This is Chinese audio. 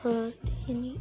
和听力